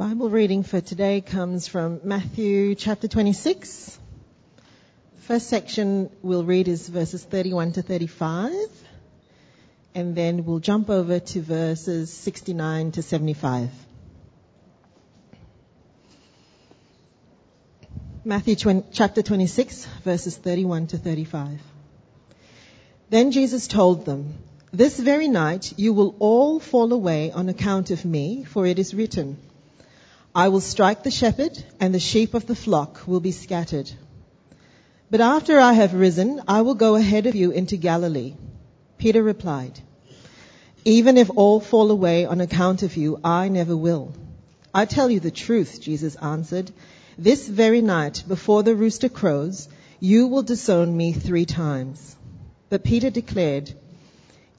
Bible reading for today comes from Matthew chapter 26. First section we'll read is verses 31 to 35, and then we'll jump over to verses 69 to 75. Matthew 20, chapter 26, verses 31 to 35. Then Jesus told them, This very night you will all fall away on account of me, for it is written, I will strike the shepherd, and the sheep of the flock will be scattered. But after I have risen, I will go ahead of you into Galilee. Peter replied, Even if all fall away on account of you, I never will. I tell you the truth, Jesus answered. This very night, before the rooster crows, you will disown me three times. But Peter declared,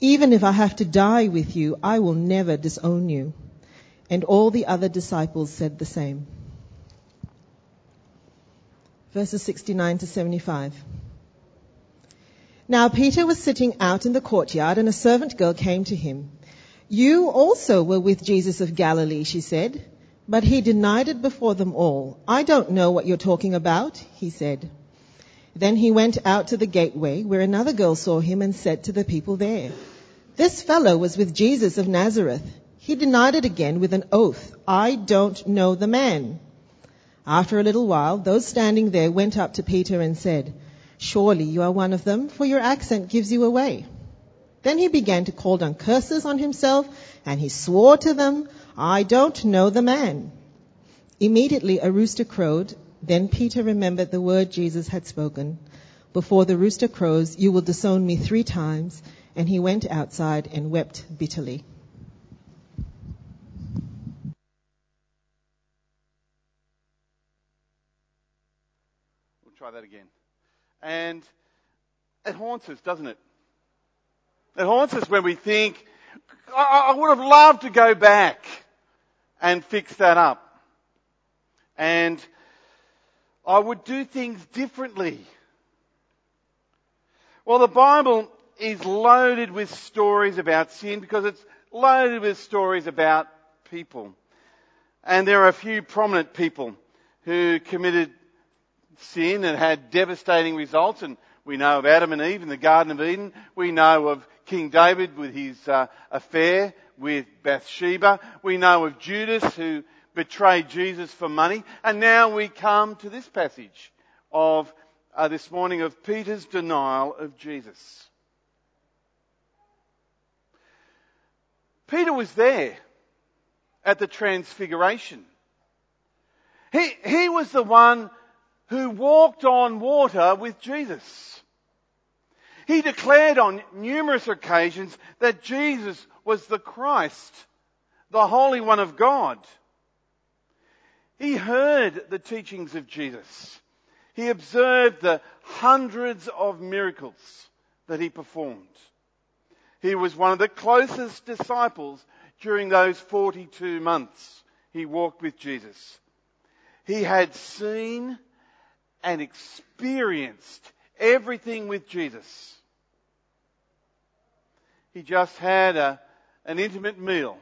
Even if I have to die with you, I will never disown you. And all the other disciples said the same verses 69 to 75. Now Peter was sitting out in the courtyard and a servant girl came to him. You also were with Jesus of Galilee, she said. But he denied it before them all. I don't know what you're talking about, he said. Then he went out to the gateway where another girl saw him and said to the people there, This fellow was with Jesus of Nazareth. He denied it again with an oath. I don't know the man. After a little while, those standing there went up to Peter and said, Surely you are one of them, for your accent gives you away. Then he began to call down curses on himself, and he swore to them, I don't know the man. Immediately a rooster crowed. Then Peter remembered the word Jesus had spoken. Before the rooster crows, you will disown me three times. And he went outside and wept bitterly. Try that again. And it haunts us, doesn't it? It haunts us when we think, I, would have loved to go back and fix that up. And I would do things differently. Well, the Bible is loaded with stories about sin because it's loaded with stories about people. And there are a few prominent people who committed sin and had devastating results. And we know of Adam and Eve in the Garden of Eden. We know of King David with his uh, affair with Bathsheba. We know of Judas who betrayed Jesus for money. And now we come to this passage of uh, this morning of Peter's denial of Jesus. Peter was there at the transfiguration. He, he was the one who walked on water with Jesus. He declared on numerous occasions that Jesus was the Christ, the Holy One of God. He heard the teachings of Jesus. He observed the hundreds of miracles that he performed. He was one of the closest disciples during those 42 months he walked with Jesus. He had seen and experienced everything with Jesus. He just had a, an intimate meal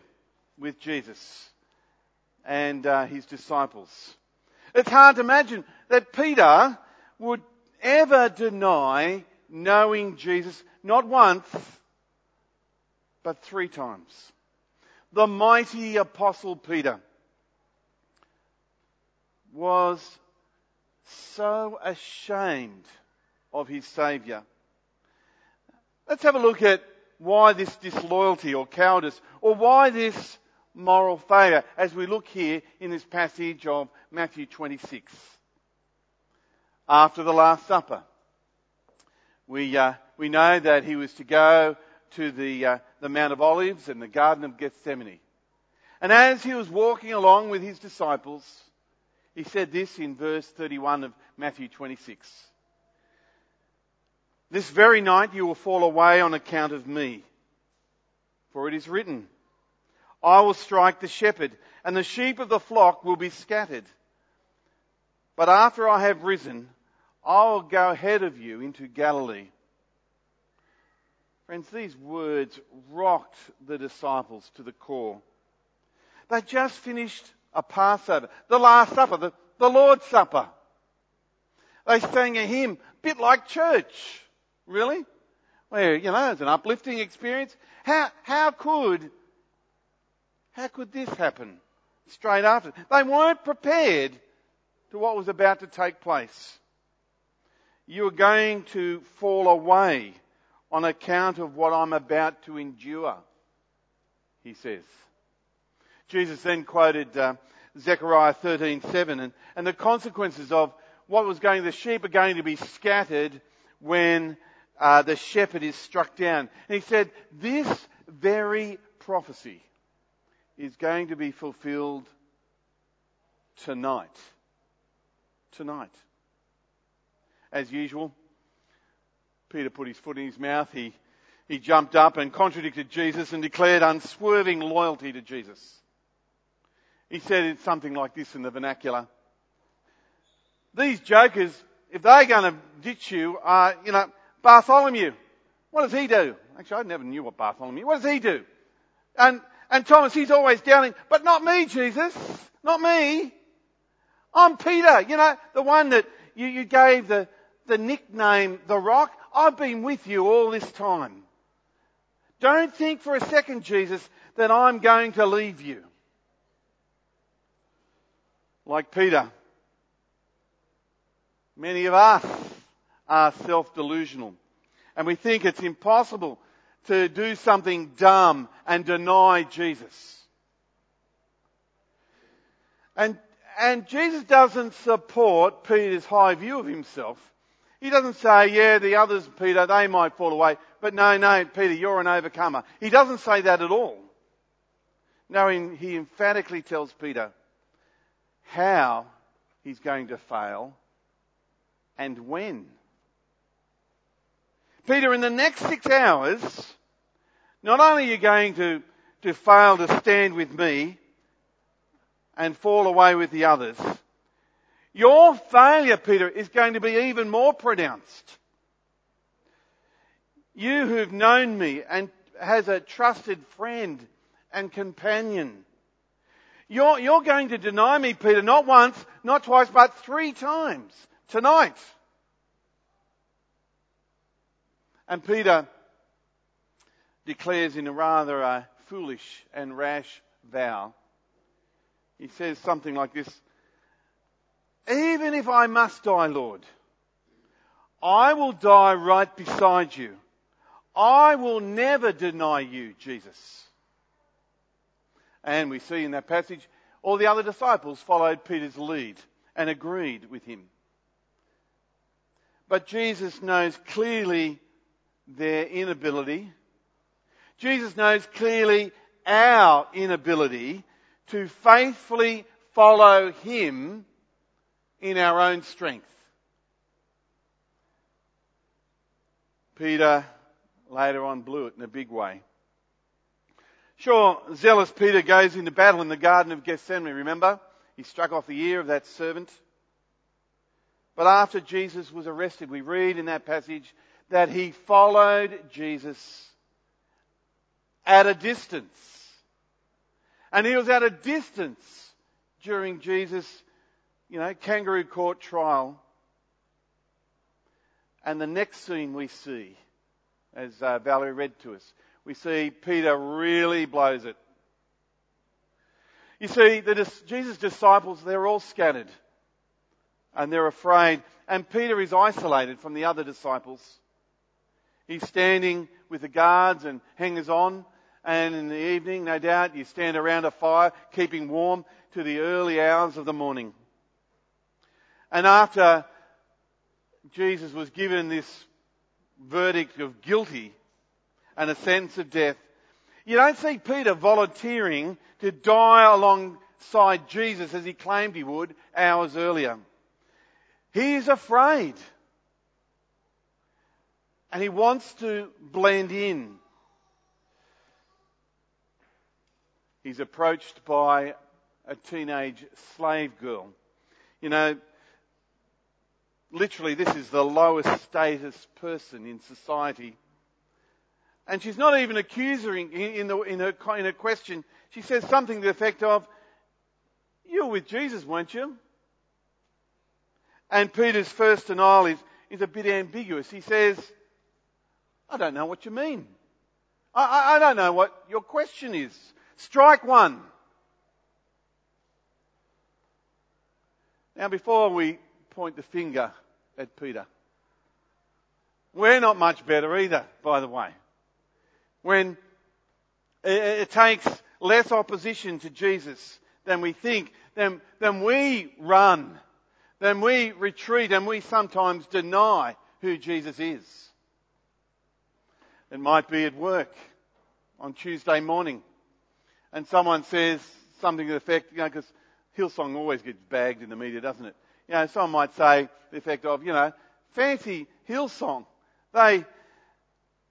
with Jesus and uh, his disciples. It's hard to imagine that Peter would ever deny knowing Jesus, not once, but three times. The mighty apostle Peter was so ashamed of his Saviour. Let's have a look at why this disloyalty or cowardice or why this moral failure as we look here in this passage of Matthew 26. After the Last Supper, we, uh, we know that he was to go to the, uh, the Mount of Olives and the Garden of Gethsemane. And as he was walking along with his disciples, he said this in verse 31 of Matthew 26. This very night you will fall away on account of me. For it is written, I will strike the shepherd and the sheep of the flock will be scattered. But after I have risen, I will go ahead of you into Galilee. Friends, these words rocked the disciples to the core. They just finished a Passover, the Last Supper, the, the Lord's Supper. They sang a hymn, a bit like church. Really? Where, you know, it's an uplifting experience. How, how could, how could this happen straight after? They weren't prepared to what was about to take place. You are going to fall away on account of what I'm about to endure, he says. Jesus then quoted uh, Zechariah 13:7, and, and the consequences of what was going. The sheep are going to be scattered when uh, the shepherd is struck down. And he said, this very prophecy is going to be fulfilled tonight. Tonight. As usual, Peter put his foot in his mouth. He, he jumped up and contradicted Jesus and declared unswerving loyalty to Jesus. He said it's something like this in the vernacular. These jokers, if they're going to ditch you, uh, you know, Bartholomew, what does he do? Actually, I never knew what Bartholomew, what does he do? And, and Thomas, he's always doubting, but not me, Jesus. Not me. I'm Peter, you know, the one that you, you gave the, the nickname the rock. I've been with you all this time. Don't think for a second, Jesus, that I'm going to leave you like Peter. Many of us are self-delusional and we think it's impossible to do something dumb and deny Jesus. And, and Jesus doesn't support Peter's high view of himself. He doesn't say, yeah, the others, Peter, they might fall away. But no, no, Peter, you're an overcomer. He doesn't say that at all. No, he emphatically tells Peter, how he's going to fail and when. Peter, in the next six hours, not only are you going to, to fail to stand with me and fall away with the others, your failure, Peter, is going to be even more pronounced. You who've known me and has a trusted friend and companion you're, you're going to deny me, Peter, not once, not twice, but three times tonight. And Peter declares in a rather uh, foolish and rash vow. He says something like this Even if I must die, Lord, I will die right beside you. I will never deny you, Jesus. And we see in that passage, all the other disciples followed Peter's lead and agreed with him. But Jesus knows clearly their inability. Jesus knows clearly our inability to faithfully follow him in our own strength. Peter later on blew it in a big way. Sure, zealous Peter goes into battle in the Garden of Gethsemane, remember? He struck off the ear of that servant. But after Jesus was arrested, we read in that passage that he followed Jesus at a distance. And he was at a distance during Jesus' you know, kangaroo court trial. And the next scene we see, as uh, Valerie read to us, we see Peter really blows it. You see, the, Jesus' disciples, they're all scattered and they're afraid. And Peter is isolated from the other disciples. He's standing with the guards and hangers on. And in the evening, no doubt, you stand around a fire, keeping warm to the early hours of the morning. And after Jesus was given this verdict of guilty, and a sense of death. You don't see Peter volunteering to die alongside Jesus as he claimed he would hours earlier. He is afraid. And he wants to blend in. He's approached by a teenage slave girl. You know, literally this is the lowest status person in society. And she's not even accusing in, the, in, her, in her question. She says something to the effect of, You were with Jesus, weren't you? And Peter's first denial is, is a bit ambiguous. He says, I don't know what you mean. I, I, I don't know what your question is. Strike one. Now, before we point the finger at Peter, we're not much better either, by the way. When it takes less opposition to Jesus than we think, then, then we run, then we retreat, and we sometimes deny who Jesus is. It might be at work on Tuesday morning, and someone says something to the effect, you know, because Hillsong always gets bagged in the media, doesn't it? You know, someone might say the effect of, you know, fancy Hillsong. They,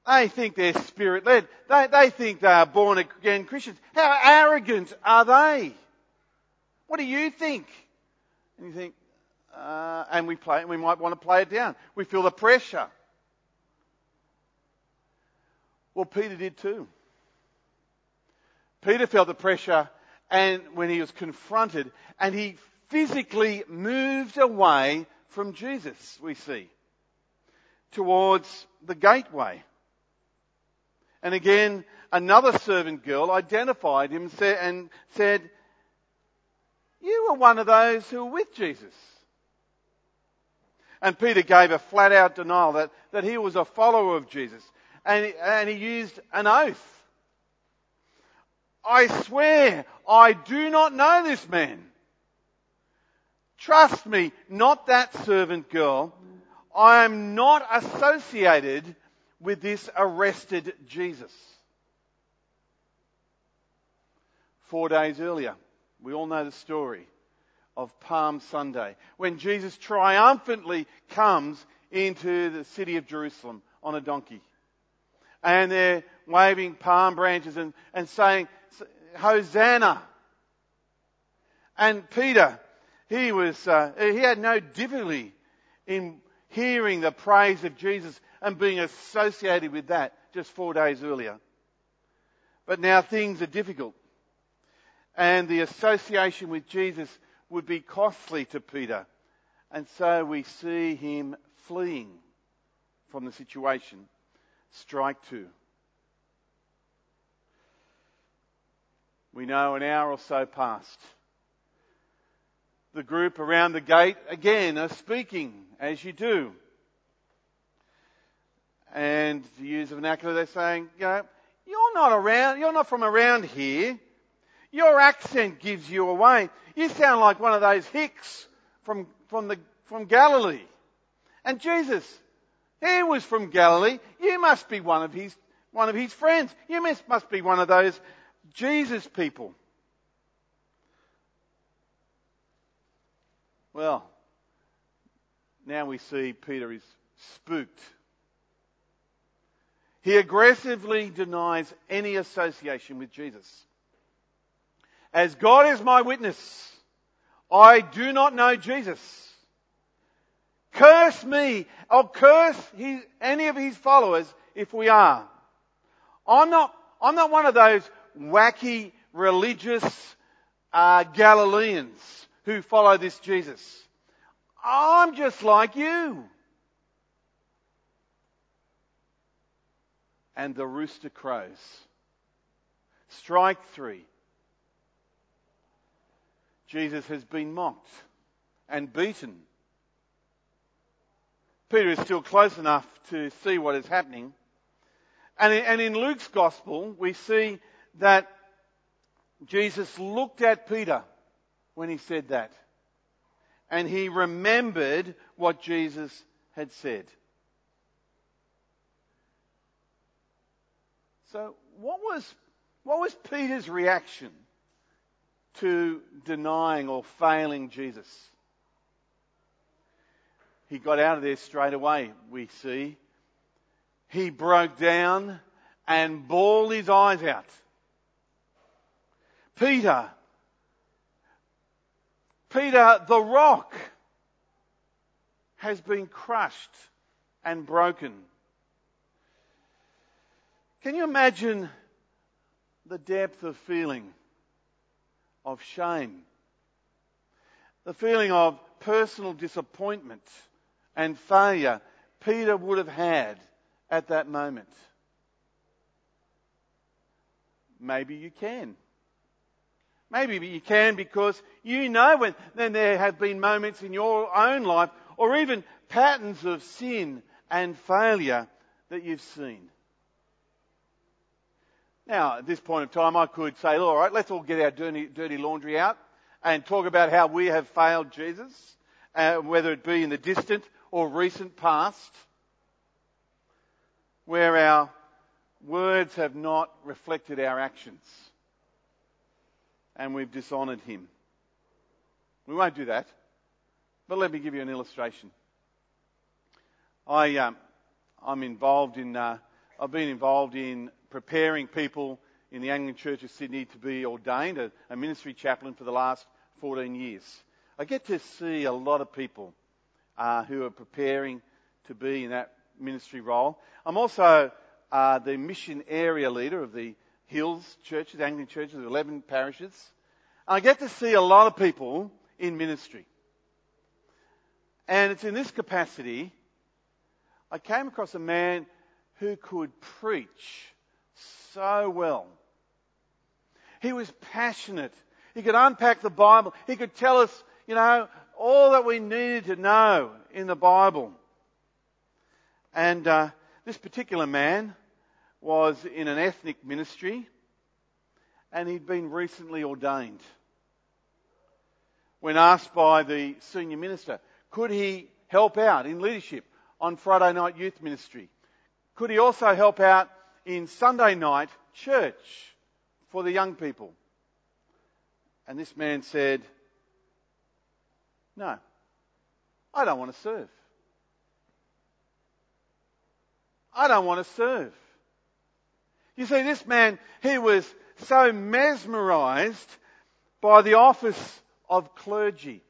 they think they're spirit led. They, they think they are born again Christians. How arrogant are they? What do you think? And you think, uh, and we play, and we might want to play it down. We feel the pressure. Well, Peter did too. Peter felt the pressure and when he was confronted and he physically moved away from Jesus, we see, towards the gateway. And again, another servant girl identified him and said, you were one of those who were with Jesus. And Peter gave a flat out denial that, that he was a follower of Jesus. And, and he used an oath. I swear, I do not know this man. Trust me, not that servant girl. I am not associated with this arrested Jesus. Four days earlier, we all know the story of Palm Sunday, when Jesus triumphantly comes into the city of Jerusalem on a donkey. And they're waving palm branches and, and saying, Hosanna. And Peter, he was, uh, he had no difficulty in hearing the praise of Jesus and being associated with that just four days earlier. But now things are difficult. And the association with Jesus would be costly to Peter. And so we see him fleeing from the situation. Strike two. We know an hour or so passed. The group around the gate again are speaking, as you do. And to use a vernacular, they're saying, you know, you're not around, you're not from around here. Your accent gives you away. You sound like one of those hicks from, from the, from Galilee. And Jesus, he was from Galilee. You must be one of his, one of his friends. You must, must be one of those Jesus people. Well, now we see Peter is spooked. He aggressively denies any association with Jesus. As God is my witness, I do not know Jesus. Curse me, or curse his, any of his followers if we are. I'm not, I'm not one of those wacky religious uh, Galileans who follow this Jesus. I'm just like you. And the rooster crows. Strike three. Jesus has been mocked and beaten. Peter is still close enough to see what is happening. And in, Luke's gospel, we see that Jesus looked at Peter when he said that. And he remembered what Jesus had said. So what was, what was Peter's reaction to denying or failing Jesus? He got out of there straight away, we see. He broke down and bawled his eyes out. Peter, Peter the rock has been crushed and broken. Can you imagine the depth of feeling of shame the feeling of personal disappointment and failure Peter would have had at that moment. Maybe you can. Maybe you can because you know when then there have been moments in your own life or even patterns of sin and failure that you've seen. Now, at this point of time, I could say, all right, let's all get our dirty, dirty laundry out and talk about how we have failed Jesus, uh, whether it be in the distant or recent past, where our words have not reflected our actions and we've dishonoured him. We won't do that, but let me give you an illustration. I, um, I'm involved in, uh, I've been involved in preparing people in the Anglican Church of Sydney to be ordained a, a ministry chaplain for the last 14 years. I get to see a lot of people uh, who are preparing to be in that ministry role. I'm also uh, the mission area leader of the Hills churches, Anglican churches, 11 parishes. I get to see a lot of people in ministry. And it's in this capacity I came across a man who could preach so well. He was passionate. He could unpack the Bible. He could tell us, you know, all that we needed to know in the Bible. And uh, this particular man was in an ethnic ministry and he'd been recently ordained. When asked by the senior minister, could he help out in leadership on Friday night youth ministry? Could he also help out in Sunday night church for the young people? And this man said, No, I don't want to serve. I don't want to serve. You see, this man, he was so mesmerized by the office of clergy.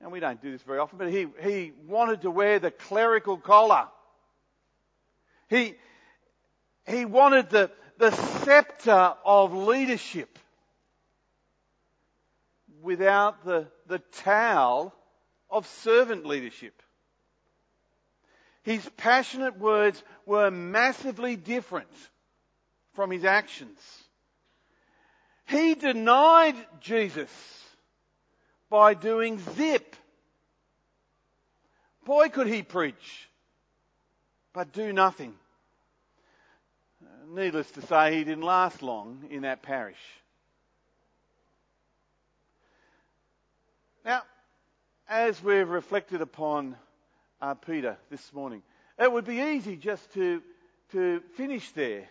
And we don't do this very often, but he, he wanted to wear the clerical collar. He, he wanted the, the scepter of leadership without the, the towel of servant leadership. His passionate words were massively different from his actions. He denied Jesus by doing zip. Boy, could he preach, but do nothing. Needless to say, he didn't last long in that parish. Now, as we've reflected upon uh, Peter this morning, it would be easy just to, to finish there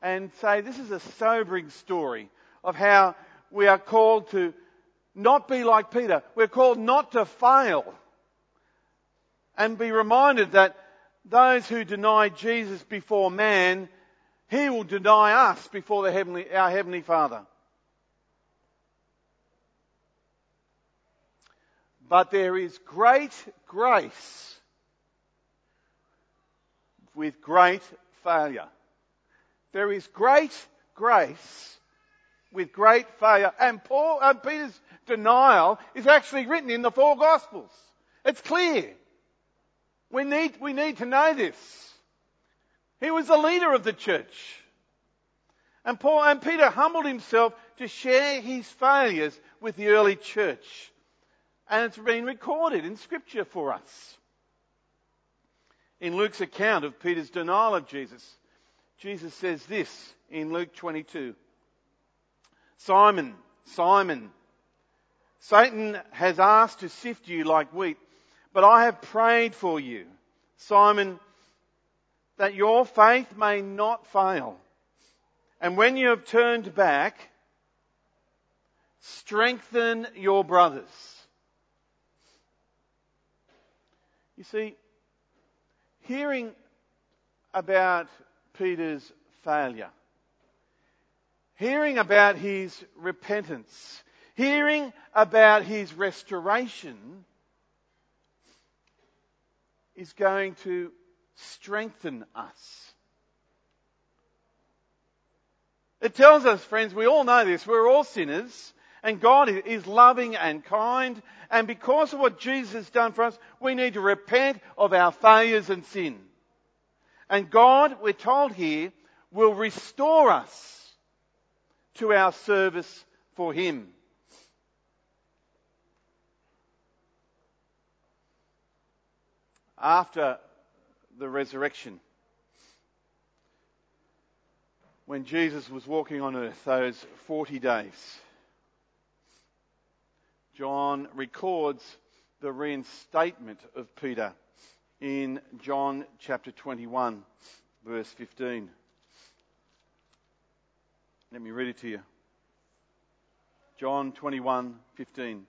and say this is a sobering story of how we are called to not be like Peter. We're called not to fail and be reminded that those who deny Jesus before man, he will deny us before the heavenly, our heavenly Father. But there is great grace with great failure. There is great grace with great failure. And Paul, and Peter's denial is actually written in the four Gospels. It's clear. We need, we need to know this. He was the leader of the church. And Paul and Peter humbled himself to share his failures with the early church. And it's been recorded in scripture for us. In Luke's account of Peter's denial of Jesus, Jesus says this in Luke 22. Simon, Simon, Satan has asked to sift you like wheat, but I have prayed for you, Simon, that your faith may not fail. And when you have turned back, strengthen your brothers. You see, hearing about Peter's failure, hearing about his repentance, hearing about his restoration is going to strengthen us. It tells us, friends, we all know this, we're all sinners, And God is loving and kind. And because of what Jesus has done for us, we need to repent of our failures and sin. And God, we're told here, will restore us to our service for Him. After the resurrection, when Jesus was walking on earth those 40 days, John records the reinstatement of Peter in John chapter 21, verse 15. Let me read it to you. John 21, 15.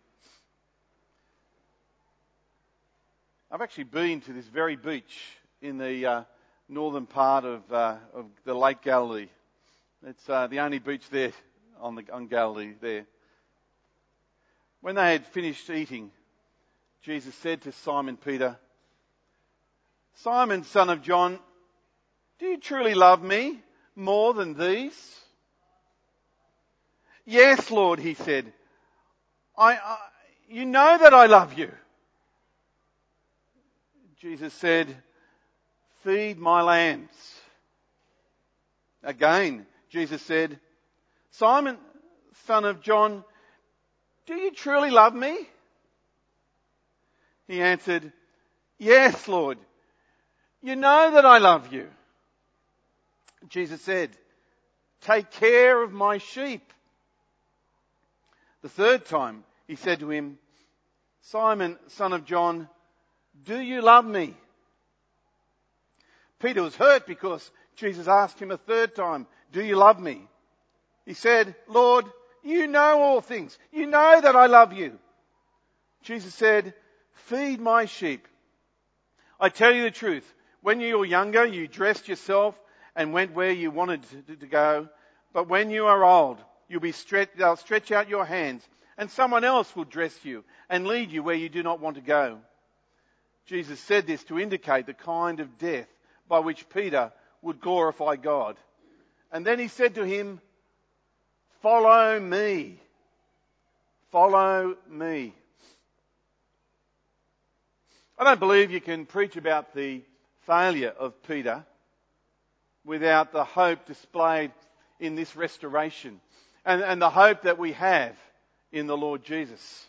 I've actually been to this very beach in the uh, northern part of, uh, of the Lake Galilee. It's uh, the only beach there on, the, on Galilee there. When they had finished eating, Jesus said to Simon Peter, Simon, son of John, do you truly love me more than these? Yes, Lord, he said. I, I, you know that I love you. Jesus said, feed my lambs. Again, Jesus said, Simon, son of John, do you truly love me? He answered, Yes, Lord. You know that I love you. Jesus said, Take care of my sheep. The third time he said to him, Simon, son of John, do you love me? Peter was hurt because Jesus asked him a third time, Do you love me? He said, Lord, you know all things. You know that I love you. Jesus said, Feed my sheep. I tell you the truth. When you were younger, you dressed yourself and went where you wanted to go. But when you are old, You'll be stretch, they'll stretch out your hands and someone else will dress you and lead you where you do not want to go. Jesus said this to indicate the kind of death by which Peter would glorify God. And then he said to him, follow me. Follow me. I don't believe you can preach about the failure of Peter without the hope displayed in this restoration and, and the hope that we have in the Lord Jesus.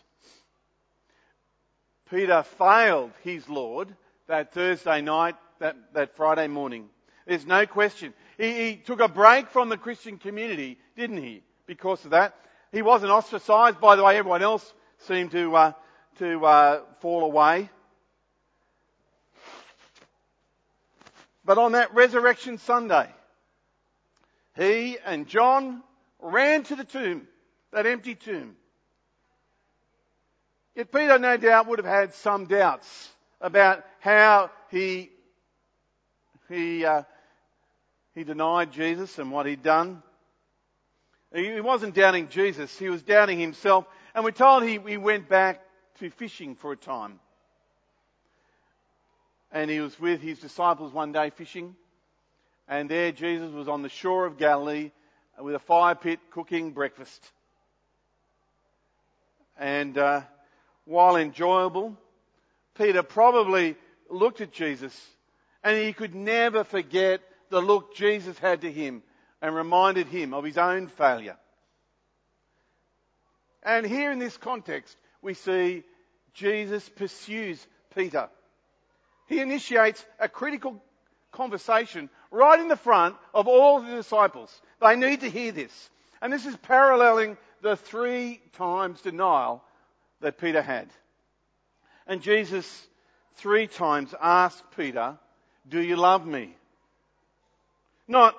Peter failed his Lord that Thursday night, that, that Friday morning. There's no question. He, he, took a break from the Christian community, didn't he? Because of that. He wasn't ostracized. By the way, everyone else seemed to, uh, to uh, fall away. But on that resurrection Sunday, he and John ran to the tomb, that empty tomb. Yet Peter no doubt would have had some doubts about how he, he, uh, he denied Jesus and what he'd done. He wasn't doubting Jesus, he was doubting himself. And we're told he, he went back to fishing for a time. And he was with his disciples one day fishing. And there Jesus was on the shore of Galilee with a fire pit cooking breakfast. And uh, while enjoyable, Peter probably looked at Jesus and he could never forget the look Jesus had to him and reminded him of his own failure. And here in this context, we see Jesus pursues Peter. He initiates a critical conversation right in the front of all the disciples. They need to hear this. And this is paralleling the three times denial that Peter had. And Jesus three times asked Peter, do you love me? Not,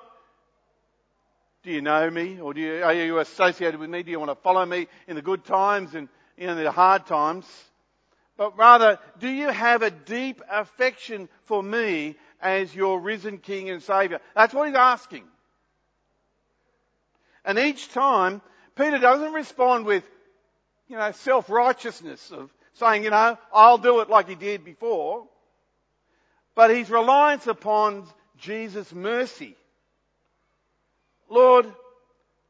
do you know me? Or do you, are you associated with me? Do you want to follow me in the good times and in the hard times? But rather, do you have a deep affection for me as your risen King and Saviour? That's what he's asking. And each time, Peter doesn't respond with, you know, self-righteousness of saying, you know, I'll do it like he did before. But his reliance upon Jesus' mercy. Lord,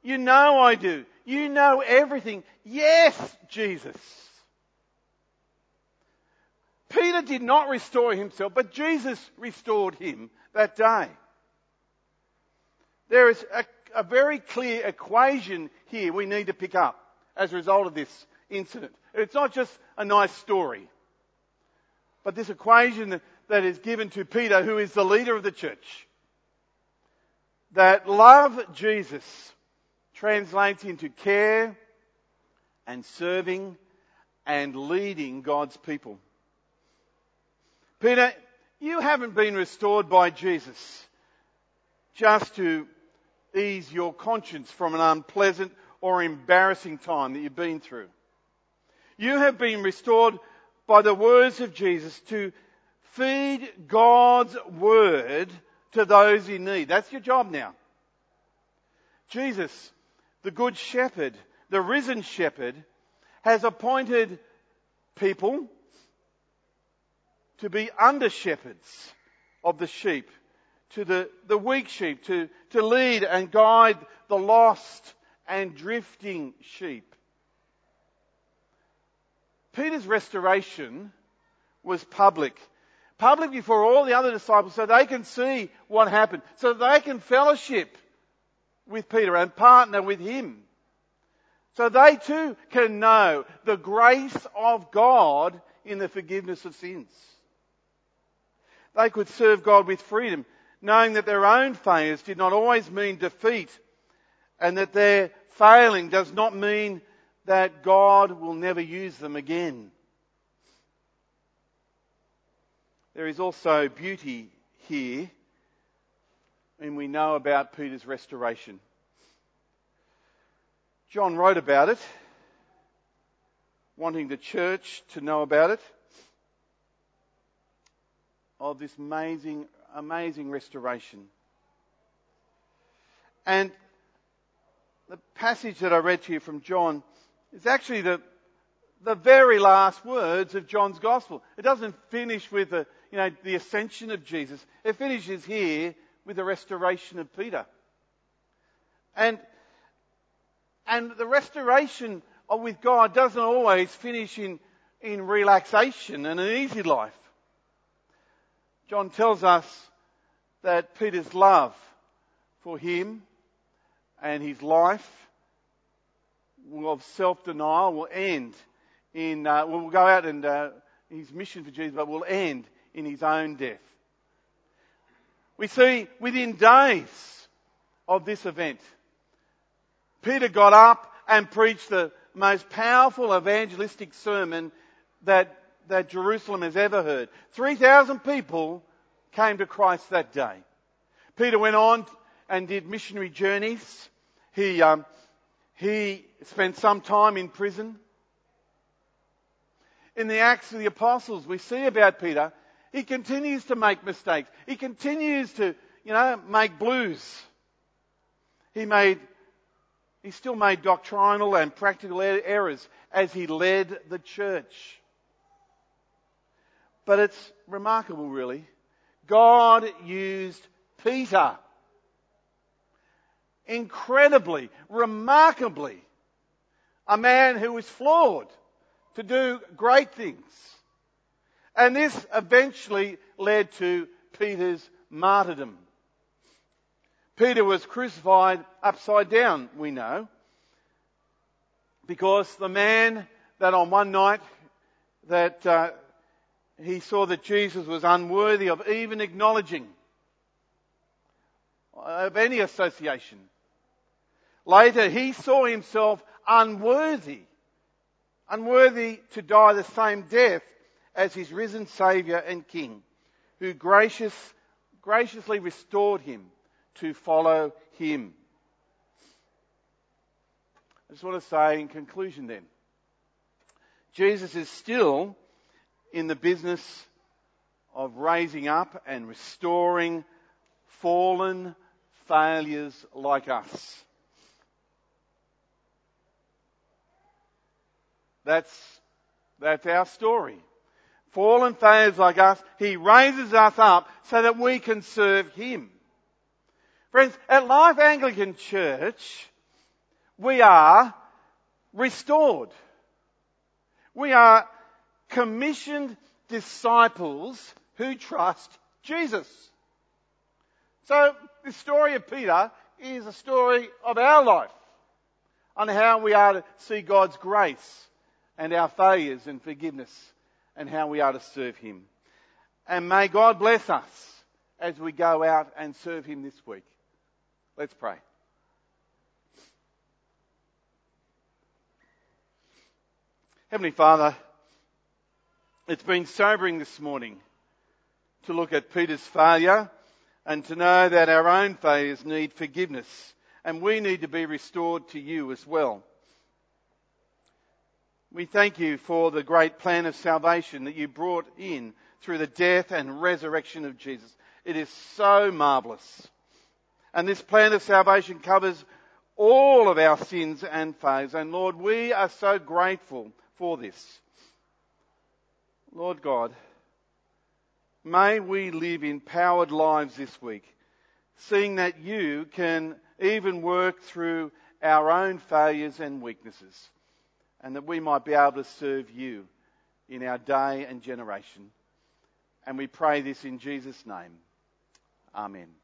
you know I do. You know everything. Yes, Jesus. Peter did not restore himself, but Jesus restored him that day. There is a, a very clear equation here we need to pick up as a result of this incident. It's not just a nice story, but this equation that is given to Peter, who is the leader of the church, that love Jesus translates into care and serving and leading God's people. Peter, you haven't been restored by Jesus just to ease your conscience from an unpleasant or embarrassing time that you've been through. You have been restored by the words of Jesus to feed God's word to those in need. That's your job now. Jesus, the good shepherd, the risen shepherd, has appointed people to be under shepherds of the sheep, to the, the weak sheep, to, to lead and guide the lost and drifting sheep. Peter's restoration was public. Public before all the other disciples so they can see what happened, so they can fellowship with Peter and partner with him. So they too can know the grace of God in the forgiveness of sins. They could serve God with freedom, knowing that their own failures did not always mean defeat and that their failing does not mean that God will never use them again. There is also beauty here and we know about Peter's restoration. John wrote about it, wanting the church to know about it, of this amazing, amazing restoration. And the passage that I read to you from John is actually the, the very last words of John's gospel. It doesn't finish with the, you know, the ascension of Jesus. It finishes here with the restoration of Peter. And, and the restoration of, with God doesn't always finish in, in relaxation and an easy life. John tells us that Peter's love for him and his life of self-denial will end in, uh, will go out and uh, his mission for Jesus, but will end in his own death. We see within days of this event, Peter got up and preached the most powerful evangelistic sermon that, that Jerusalem has ever heard. 3,000 people came to Christ that day. Peter went on and did missionary journeys. He, um, he spent some time in prison. In the Acts of the Apostles, we see about Peter, he continues to make mistakes. He continues to, you know, make blues. He made, he still made doctrinal and practical er-, errors as he led the church. But it's remarkable really. God used Peter incredibly, remarkably, a man who was flawed to do great things. And this eventually led to Peter's martyrdom. Peter was crucified upside down, we know, because the man that on one night that uh, he saw that Jesus was unworthy of even acknowledging of any association Later, he saw himself unworthy, unworthy to die the same death as his risen Saviour and King, who gracious, graciously restored him to follow him. I just want to say in conclusion then, Jesus is still in the business of raising up and restoring fallen failures like us. That's, that's our story. Fallen failures like us, He raises us up so that we can serve Him. Friends, at Life Anglican Church, we are restored. We are commissioned disciples who trust Jesus. So the story of Peter is a story of our life on how we are to see God's grace and our failures and forgiveness and how we are to serve Him. And may God bless us as we go out and serve Him this week. Let's pray. Heavenly Father, it's been sobering this morning to look at Peter's failure and to know that our own failures need forgiveness and we need to be restored to you as well. We thank you for the great plan of salvation that you brought in through the death and resurrection of Jesus. It is so marvellous. And this plan of salvation covers all of our sins and failures. And Lord, we are so grateful for this. Lord God, may we live empowered lives this week, seeing that you can even work through our own failures and weaknesses, and that we might be able to serve you in our day and generation. And we pray this in Jesus' name. Amen.